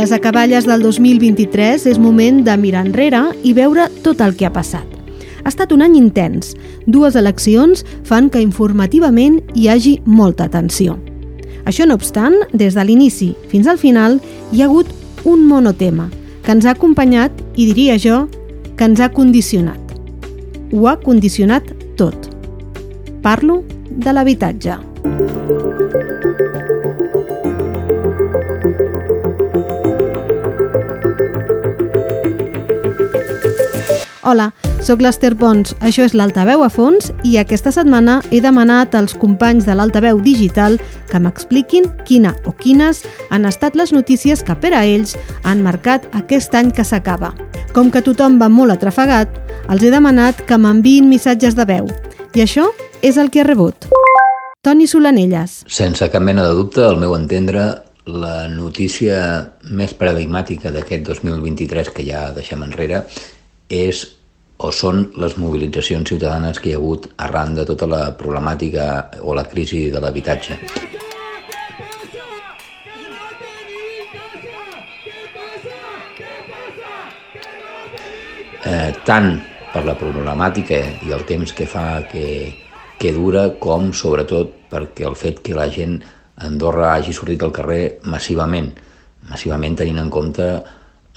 les acaballes del 2023 és moment de mirar enrere i veure tot el que ha passat. Ha estat un any intens. Dues eleccions fan que informativament hi hagi molta tensió. Això no obstant, des de l'inici fins al final hi ha hagut un monotema que ens ha acompanyat i diria jo que ens ha condicionat. Ho ha condicionat tot. Parlo de l'habitatge. Hola, sóc l'Ester Pons, això és l'Altaveu a fons i aquesta setmana he demanat als companys de l'Altaveu Digital que m'expliquin quina o quines han estat les notícies que per a ells han marcat aquest any que s'acaba. Com que tothom va molt atrafegat, els he demanat que m'enviïn missatges de veu i això és el que he rebut. Toni Solanelles. Sense cap mena de dubte, al meu entendre, la notícia més paradigmàtica d'aquest 2023 que ja deixem enrere és o són les mobilitzacions ciutadanes que hi ha hagut arran de tota la problemàtica o la crisi de l'habitatge. Eh, tant per la problemàtica i el temps que fa que, que dura, com sobretot perquè el fet que la gent a Andorra hagi sortit al carrer massivament, massivament tenint en compte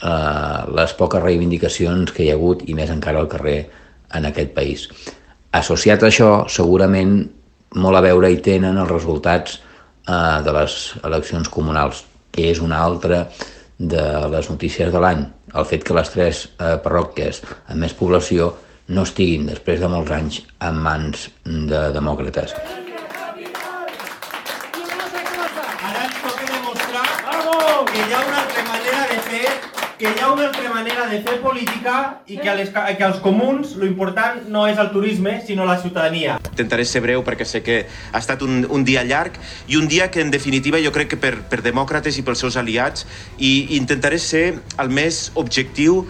eh, les poques reivindicacions que hi ha hagut i més encara al carrer en aquest país. Associat a això, segurament molt a veure hi tenen els resultats eh, de les eleccions comunals, que és una altra de les notícies de l'any. El fet que les tres eh, parròquies amb més població no estiguin, després de molts anys, en mans de demòcrates. Ara ens toca demostrar que hi ha una altra manera de fer que hi ha una altra manera de fer política i que, les, que als comuns lo important no és el turisme, sinó la ciutadania. Intentaré ser breu perquè sé que ha estat un, un dia llarg i un dia que en definitiva jo crec que per, per demòcrates i pels seus aliats i intentaré ser el més objectiu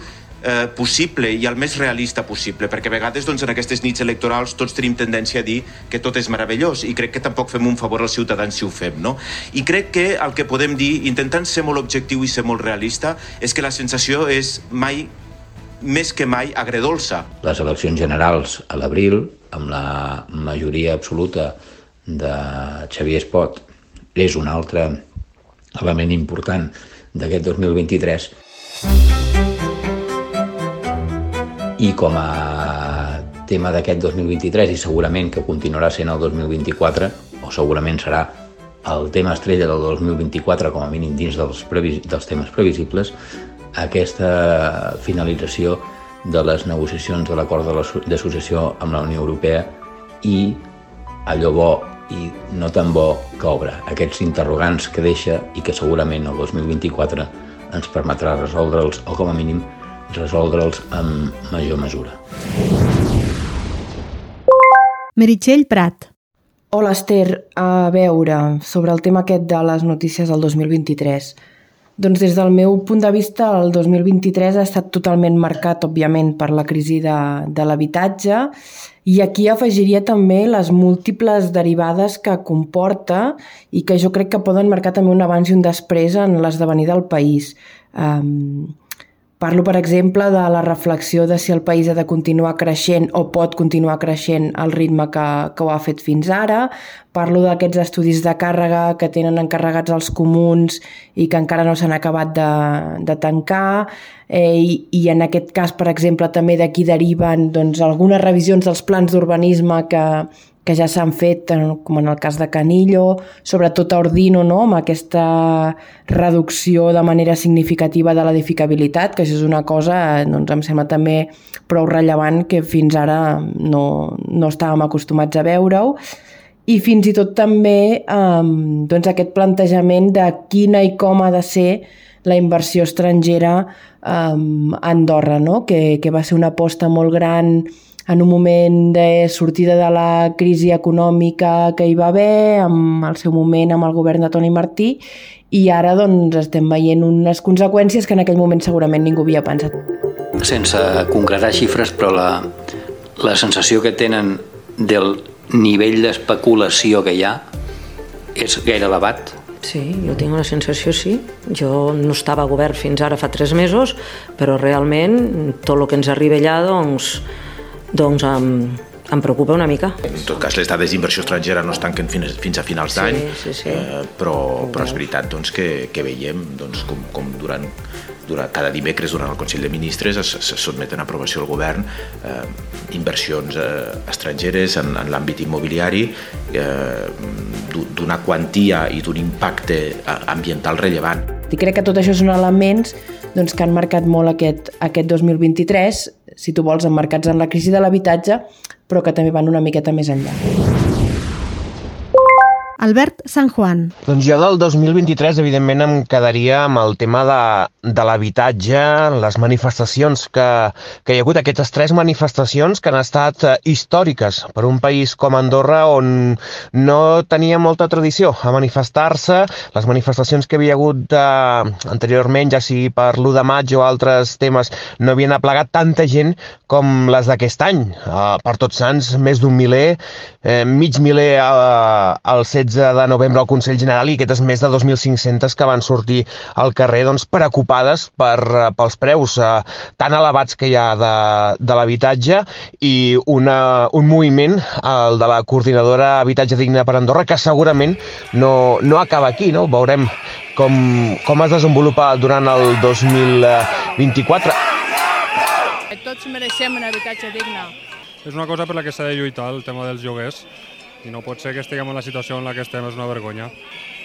eh, possible i el més realista possible, perquè a vegades doncs, en aquestes nits electorals tots tenim tendència a dir que tot és meravellós i crec que tampoc fem un favor als ciutadans si ho fem. No? I crec que el que podem dir, intentant ser molt objectiu i ser molt realista, és que la sensació és mai més que mai agredolça. Les eleccions generals a l'abril, amb la majoria absoluta de Xavier Espot, és un altre element important d'aquest 2023 i com a tema d'aquest 2023 i segurament que continuarà sent el 2024 o segurament serà el tema estrella del 2024 com a mínim dins dels, previs, dels temes previsibles aquesta finalització de les negociacions de l'acord d'associació amb la Unió Europea i allò bo i no tan bo que obre, aquests interrogants que deixa i que segurament el 2024 ens permetrà resoldre'ls o com a mínim resoldre'ls amb major mesura. Meritxell Prat. Hola, Esther. A veure, sobre el tema aquest de les notícies del 2023. Doncs des del meu punt de vista, el 2023 ha estat totalment marcat, òbviament, per la crisi de, de l'habitatge i aquí afegiria també les múltiples derivades que comporta i que jo crec que poden marcar també un abans i un després en l'esdevenir del país. Um, Parlo, per exemple, de la reflexió de si el país ha de continuar creixent o pot continuar creixent al ritme que, que ho ha fet fins ara. Parlo d'aquests estudis de càrrega que tenen encarregats els comuns i que encara no s'han acabat de, de tancar. Eh, i, I en aquest cas, per exemple, també d'aquí deriven doncs, algunes revisions dels plans d'urbanisme que, que ja s'han fet, com en el cas de Canillo, sobretot a Ordino, no? amb aquesta reducció de manera significativa de l'edificabilitat, que això és una cosa, doncs, em sembla també prou rellevant que fins ara no, no estàvem acostumats a veure-ho. I fins i tot també eh, doncs aquest plantejament de quina i com ha de ser la inversió estrangera eh, a Andorra, no? que, que va ser una aposta molt gran en un moment de sortida de la crisi econòmica que hi va haver, amb el seu moment amb el govern de Toni Martí, i ara doncs, estem veient unes conseqüències que en aquell moment segurament ningú havia pensat. Sense concretar xifres, però la, la sensació que tenen del nivell d'especulació que hi ha és gaire elevat Sí, jo tinc una sensació, sí. Jo no estava a govern fins ara fa tres mesos, però realment tot el que ens arriba allà, doncs, doncs em, em preocupa una mica. En tot cas, les dades d'inversió estrangera no es tanquen fins, fins a finals d'any, sí, sí, sí. eh, però, però és veritat doncs, que, que veiem doncs, com, com durant durant, cada dimecres durant el Consell de Ministres es, se sotmeten a aprovació al govern eh, inversions eh, estrangeres en, en l'àmbit immobiliari eh, d'una quantia i d'un impacte eh, ambiental rellevant. I crec que tot això són elements doncs, que han marcat molt aquest, aquest 2023, si tu vols, emmarcats en la crisi de l'habitatge, però que també van una miqueta més enllà. Albert San Juan. Doncs jo del 2023, evidentment, em quedaria amb el tema de, de l'habitatge, les manifestacions que, que hi ha hagut, aquestes tres manifestacions que han estat eh, històriques per un país com Andorra on no tenia molta tradició a manifestar-se, les manifestacions que havia hagut eh, anteriorment, ja sigui per l'1 de maig o altres temes, no havien aplegat tanta gent com les d'aquest any. Eh, per tots sants, més d'un miler, eh, mig miler eh, al 16 16 de novembre al Consell General i aquestes més de 2.500 que van sortir al carrer doncs, preocupades per, eh, pels preus eh, tan elevats que hi ha de, de l'habitatge i una, un moviment, el de la coordinadora Habitatge Digne per Andorra, que segurament no, no acaba aquí, no? Veurem com, com es desenvolupa durant el 2024. Tots mereixem un habitatge digne. És una cosa per la que s'ha de lluitar, el tema dels lloguers i no pot ser que estiguem en la situació en la que estem, és una vergonya.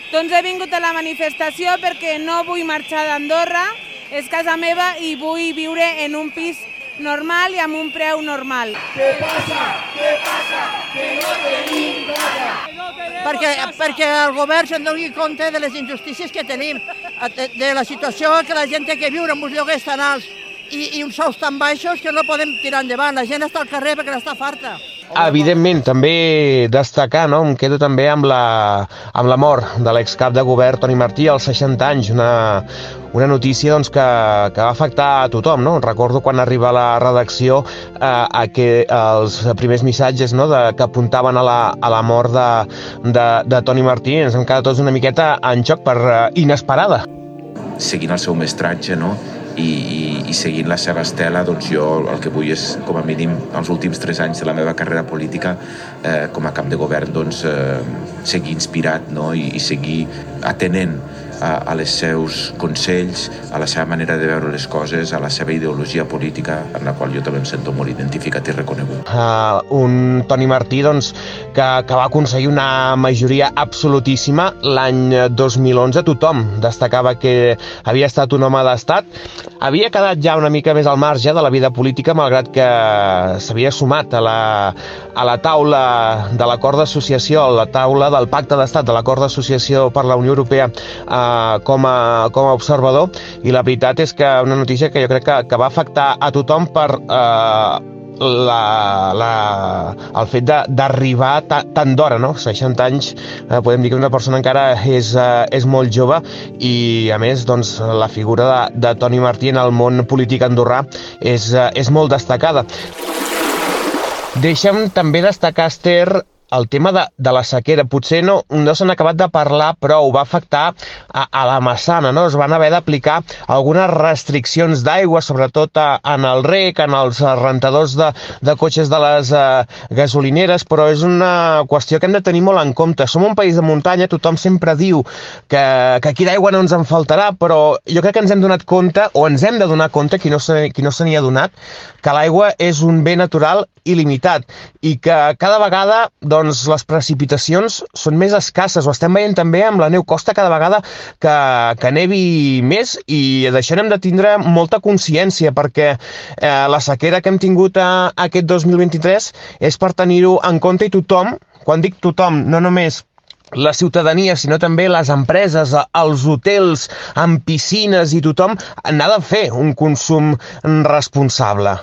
Doncs he vingut a la manifestació perquè no vull marxar d'Andorra, és casa meva i vull viure en un pis normal i amb un preu normal. Què passa? Què passa? Que no tenim casa. Perquè, perquè el govern se'n doni compte de les injustícies que tenim, de, la situació que la gent té que viure amb uns lloguers tan alts i, i uns sous tan baixos que no podem tirar endavant. La gent està al carrer perquè n'està farta. Evidentment, també destacar, no? em quedo també amb la, amb la mort de l'excap de govern Toni Martí als 60 anys, una, una notícia doncs, que, que va afectar a tothom. No? Recordo quan arriba la redacció eh, a que els primers missatges no? de, que apuntaven a la, a la mort de, de, de Toni Martí ens hem quedat tots una miqueta en xoc per uh, inesperada. Seguint el seu mestratge, no? I, i, i seguint la seva estela, doncs jo el que vull és, com a mínim, els últims tres anys de la meva carrera política eh, com a cap de govern, doncs, eh, seguir inspirat no? I, i seguir atenent a, les seus consells, a la seva manera de veure les coses, a la seva ideologia política, en la qual jo també em sento molt identificat i reconegut. Uh, un Toni Martí doncs, que, que va aconseguir una majoria absolutíssima l'any 2011. Tothom destacava que havia estat un home d'estat. Havia quedat ja una mica més al marge de la vida política, malgrat que s'havia sumat a la, a la taula de l'acord d'associació, a la taula del pacte d'estat de l'acord d'associació per la Unió Europea com, a, com a observador i la veritat és que una notícia que jo crec que, que va afectar a tothom per eh, la, la, el fet d'arribar ta, tan d'hora, no? 60 anys, eh, podem dir que una persona encara és, eh, és molt jove i, a més, doncs, la figura de, de Toni Martí en el món polític andorrà és, eh, és molt destacada. Deixa'm també destacar, Esther, el tema de, de la sequera. Potser no, no s'han acabat de parlar, però ho va afectar a, a la Massana, no? Es van haver d'aplicar algunes restriccions d'aigua, sobretot a, en el rec, en els rentadors de, de cotxes de les uh, gasolineres, però és una qüestió que hem de tenir molt en compte. Som un país de muntanya, tothom sempre diu que, que aquí d'aigua no ens en faltarà, però jo crec que ens hem donat compte, o ens hem de donar compte, qui no se, qui no n'hi ha donat, que l'aigua és un bé natural il·limitat i que cada vegada doncs, doncs les precipitacions són més escasses. Ho estem veient també amb la neu costa cada vegada que, que nevi més i d'això n'hem de tindre molta consciència perquè eh, la sequera que hem tingut a, a aquest 2023 és per tenir-ho en compte i tothom, quan dic tothom, no només la ciutadania, sinó també les empreses, els hotels amb piscines i tothom n'ha de fer un consum responsable.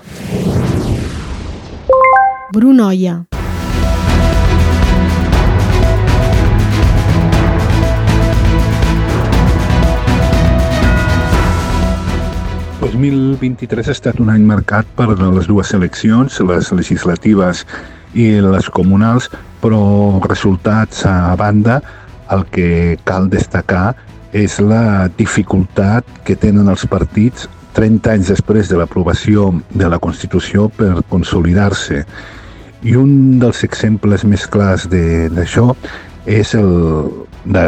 Brunoia. 2023 ha estat un any marcat per les dues eleccions, les legislatives i les comunals, però resultats a banda, el que cal destacar és la dificultat que tenen els partits 30 anys després de l'aprovació de la Constitució per consolidar-se. I un dels exemples més clars d'això és el de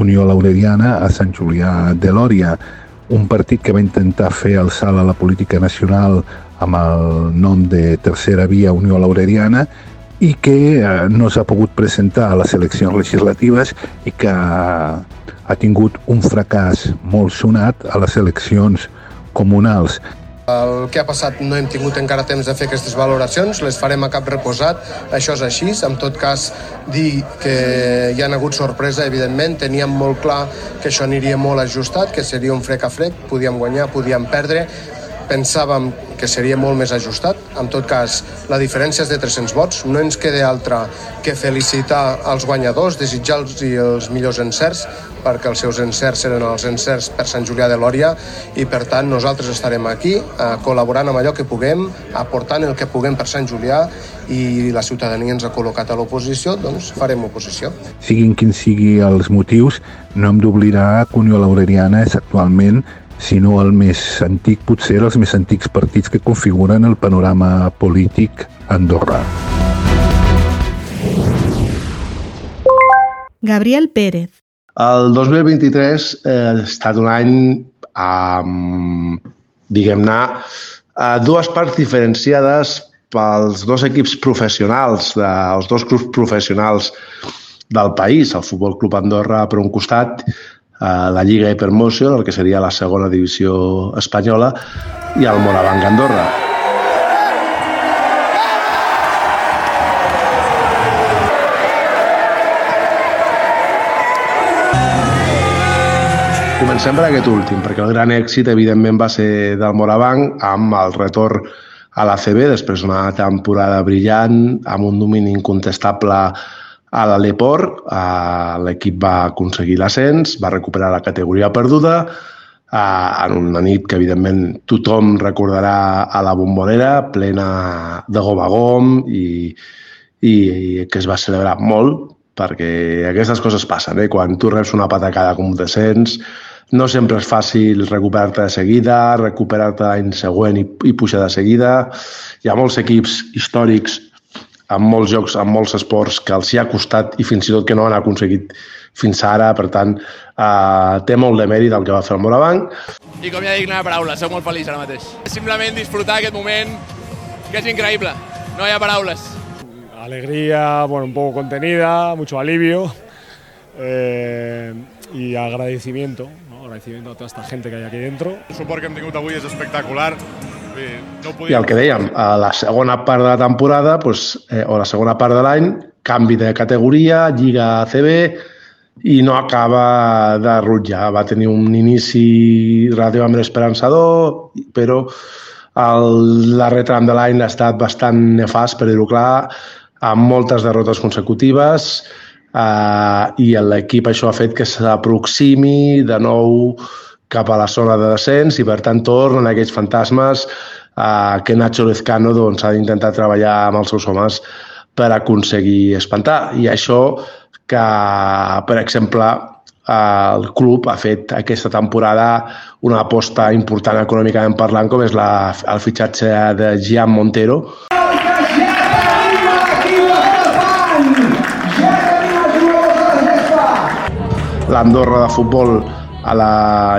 Unió Laureliana a Sant Julià de Lòria, un partit que va intentar fer el salt a la política nacional amb el nom de Tercera Via Unió Laureliana i que eh, no s'ha pogut presentar a les eleccions legislatives i que ha, ha tingut un fracàs molt sonat a les eleccions comunals. El que ha passat no hem tingut encara temps de fer aquestes valoracions, les farem a cap reposat, això és així. En tot cas, dir que hi ha hagut sorpresa, evidentment, teníem molt clar que això aniria molt ajustat, que seria un frec a frec, podíem guanyar, podíem perdre, pensàvem que seria molt més ajustat. En tot cas, la diferència és de 300 vots. No ens queda altra que felicitar els guanyadors, desitjar-los els millors encerts, perquè els seus encerts eren els encerts per Sant Julià de Lòria i per tant nosaltres estarem aquí eh, col·laborant amb allò que puguem, aportant el que puguem per Sant Julià i la ciutadania ens ha col·locat a l'oposició, doncs farem oposició. Siguin quins sigui els motius, no hem d'oblidar que Unió Laureriana és actualment si no el més antic, potser els més antics partits que configuren el panorama polític andorrà. Gabriel Pérez. El 2023 eh, ha estat un any amb, diguem-ne, eh, dues parts diferenciades pels dos equips professionals, de, els dos clubs professionals del país, el Futbol Club Andorra per un costat a la Lliga Hypermotion, el que seria la segona divisió espanyola, i el Morabanc Andorra. Comencem per aquest últim, perquè el gran èxit, evidentment, va ser del Morabanc amb el retorn a l'ACB, després d'una temporada brillant, amb un domini incontestable a eh, l'equip va aconseguir l'ascens, va recuperar la categoria perduda, en una nit que evidentment tothom recordarà a la bombonera, plena de gom a gom i, i, i que es va celebrar molt perquè aquestes coses passen, eh? quan tu reps una patacada com descens, no sempre és fàcil recuperar-te de seguida, recuperar-te l'any següent i, i pujar de seguida. Hi ha molts equips històrics en molts jocs, en molts esports que els hi ha costat i fins i tot que no han aconseguit fins ara, per tant, eh, té molt de mèrit el que va fer el Morabanc. I com ja dic, ha paraules, soc molt feliç ara mateix. Simplement disfrutar aquest moment, que és increïble, no hi ha paraules. Alegría, bueno, un poco contenida, mucho alivio eh, y agradecimiento, ¿no? agradecimiento a toda esta gente que hay aquí dentro. El suport que hem tingut avui és espectacular, no podíem... I el que dèiem, a la segona part de la temporada, doncs, eh, o la segona part de l'any, canvi de categoria, Lliga ACB, i no acaba de rutllar. Va tenir un inici relativament esperançador, però el darrer tram de l'any ha estat bastant nefast, per dir-ho clar, amb moltes derrotes consecutives eh, i l'equip això ha fet que s'aproximi de nou cap a la zona de descens i per tant tornen aquells fantasmes eh, que Nacho Lezcano doncs, ha d'intentar treballar amb els seus homes per aconseguir espantar. I això que, per exemple, el club ha fet aquesta temporada una aposta important econòmicament parlant com és la, el fitxatge de Gian Montero. L'Andorra de futbol a la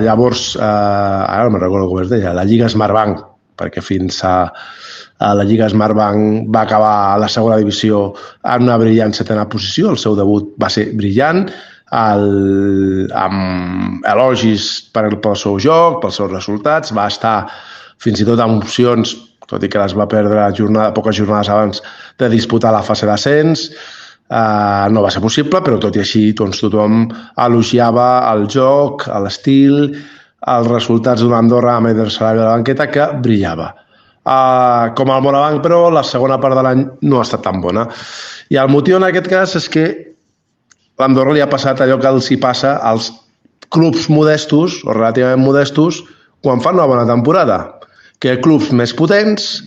llavors, eh, ara no me'n recordo com es deia, la Lliga Smartbank, perquè fins a, a la Lliga Smartbank va acabar a la segona divisió en una brillant setena posició, el seu debut va ser brillant, el, amb elogis per, pel seu joc, pels seus resultats, va estar fins i tot amb opcions, tot i que les va perdre jornada, poques jornades abans de disputar la fase d'ascens, Uh, no va ser possible, però tot i així doncs, tothom elogiava el joc, l'estil, els resultats d'una Andorra amb Eder Salari de la banqueta que brillava. Uh, com el Morabanc, però, la segona part de l'any no ha estat tan bona. I el motiu en aquest cas és que l'Andorra li ha passat allò que els hi passa als clubs modestos, o relativament modestos, quan fan una bona temporada, que clubs més potents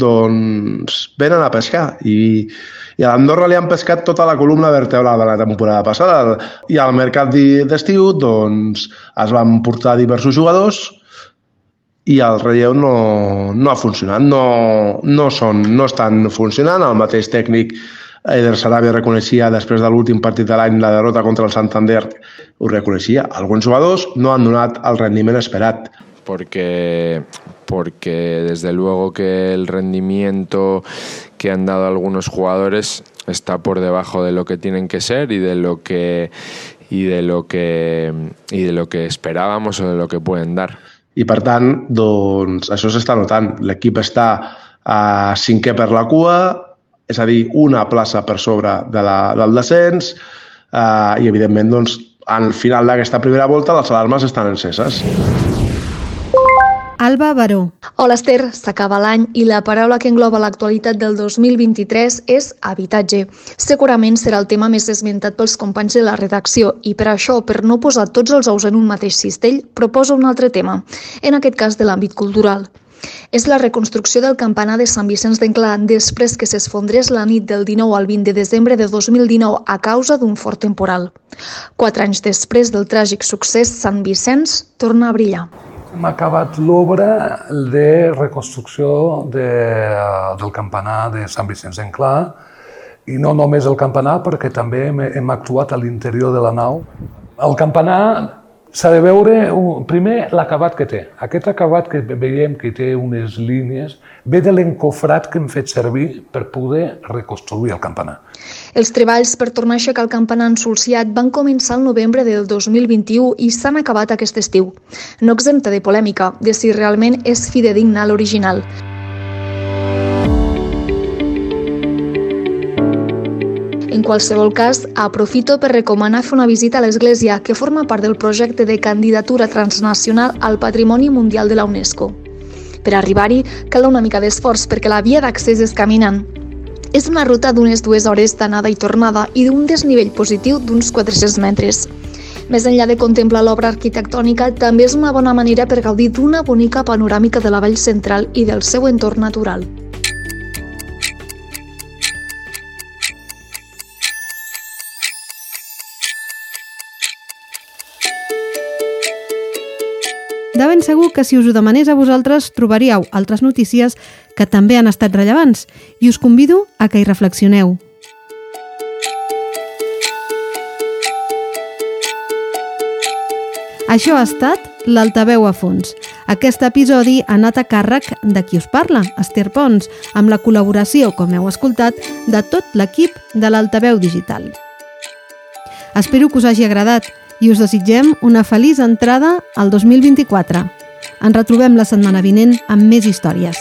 doncs venen a pescar i, i a l'Andorra li han pescat tota la columna vertebral de la temporada passada i al mercat d'estiu doncs es van portar diversos jugadors i el relleu no, no ha funcionat, no, no, són, no estan funcionant, el mateix tècnic Eder Sarabia reconeixia després de l'últim partit de l'any la derrota contra el Santander, ho reconeixia. Alguns jugadors no han donat el rendiment esperat. Porque, porque desde luego que el rendimiento que han dado algunos jugadores está por debajo de lo que tienen que ser y de lo que y de lo que y de lo que esperábamos o de lo que pueden dar. I per tant, doncs, això s'està notant. L'equip està a cinquè per la cua, és a dir, una plaça per sobre de la, del descens eh, i, evidentment, doncs, al final d'aquesta primera volta les alarmes estan enceses. Alba Baró. Hola Esther, s'acaba l'any i la paraula que engloba l'actualitat del 2023 és habitatge. Segurament serà el tema més esmentat pels companys de la redacció i per això, per no posar tots els ous en un mateix cistell, proposo un altre tema, en aquest cas de l'àmbit cultural és la reconstrucció del campanar de Sant Vicenç d'Enclà després que s'esfondrés la nit del 19 al 20 de desembre de 2019 a causa d'un fort temporal. Quatre anys després del tràgic succés, Sant Vicenç torna a brillar. Hem acabat l'obra de reconstrucció de, del campanar de Sant Vicenç d'Enclà i no només el campanar, perquè també hem, hem actuat a l'interior de la nau. El campanar s'ha de veure primer l'acabat que té. Aquest acabat que veiem que té unes línies ve de l'encofrat que hem fet servir per poder reconstruir el campanar. Els treballs per tornar a aixecar el campanar ensulciat van començar el novembre del 2021 i s'han acabat aquest estiu. No exempta de polèmica de si realment és fidedigna a l'original. En qualsevol cas, aprofito per recomanar fer una visita a l'església que forma part del projecte de candidatura transnacional al Patrimoni Mundial de la UNESCO. Per arribar-hi cal una mica d'esforç perquè la via d'accés és caminant. És una ruta d'unes dues hores d'anada i tornada i d'un desnivell positiu d'uns 400 metres. Més enllà de contemplar l'obra arquitectònica, també és una bona manera per gaudir d'una bonica panoràmica de la vall central i del seu entorn natural. De ben segur que si us ho demanés a vosaltres trobaríeu altres notícies que també han estat rellevants i us convido a que hi reflexioneu. Això ha estat l'Altaveu a fons. Aquest episodi ha anat a càrrec de qui us parla, Esther Pons, amb la col·laboració, com heu escoltat, de tot l'equip de l'Altaveu Digital. Espero que us hagi agradat i us desitgem una feliç entrada al 2024. Ens retrobem la setmana vinent amb més històries.